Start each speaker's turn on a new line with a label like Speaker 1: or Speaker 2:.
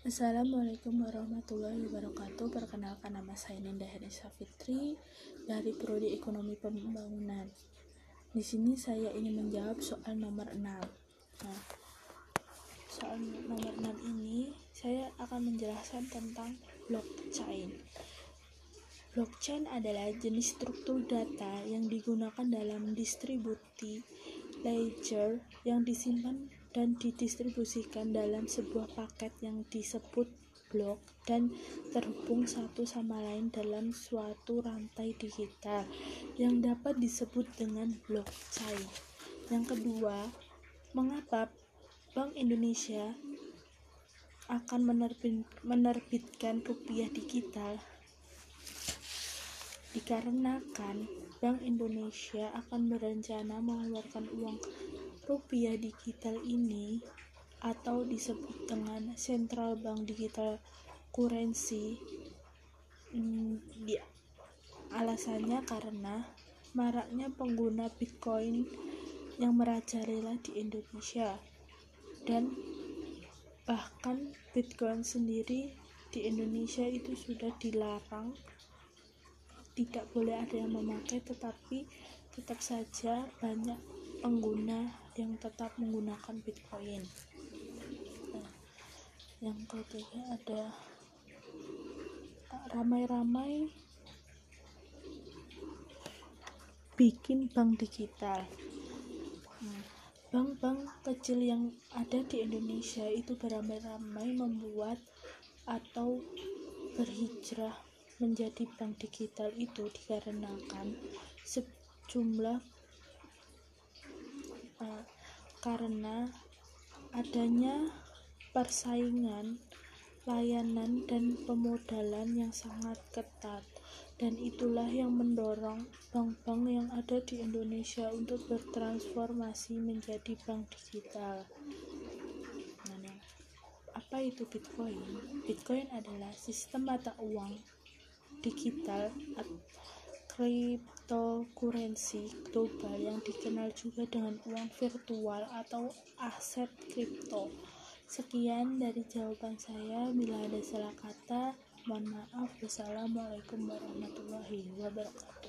Speaker 1: Assalamualaikum warahmatullahi wabarakatuh. Perkenalkan nama saya Ninda Herisa Fitri dari Prodi Ekonomi Pembangunan. Di sini saya ingin menjawab soal nomor 6. Nah, soal nomor 6 ini saya akan menjelaskan tentang blockchain. Blockchain adalah jenis struktur data yang digunakan dalam distribusi ledger yang disimpan dan didistribusikan dalam sebuah paket yang disebut blok dan terhubung satu sama lain dalam suatu rantai digital yang dapat disebut dengan blockchain. Yang kedua, mengapa Bank Indonesia akan menerbitkan rupiah digital? Dikarenakan Bank Indonesia akan berencana mengeluarkan uang rupiah digital ini atau disebut dengan central bank digital currency hmm, ya, alasannya karena maraknya pengguna bitcoin yang merajalela di Indonesia dan bahkan bitcoin sendiri di Indonesia itu sudah dilarang. Tidak boleh ada yang memakai tetapi tetap saja banyak pengguna yang tetap menggunakan Bitcoin. Nah, yang ketiga ada ramai-ramai bikin bank digital. Nah, bank-bank kecil yang ada di Indonesia itu beramai-ramai membuat atau berhijrah menjadi bank digital itu dikarenakan sejumlah karena adanya persaingan layanan dan pemodalan yang sangat ketat dan itulah yang mendorong bank-bank yang ada di Indonesia untuk bertransformasi menjadi bank digital. Nah, apa itu Bitcoin? Bitcoin adalah sistem mata uang digital cryptocurrency global yang dikenal juga dengan uang virtual atau aset kripto. Sekian dari jawaban saya. Bila ada salah kata, mohon maaf. Wassalamualaikum warahmatullahi wabarakatuh.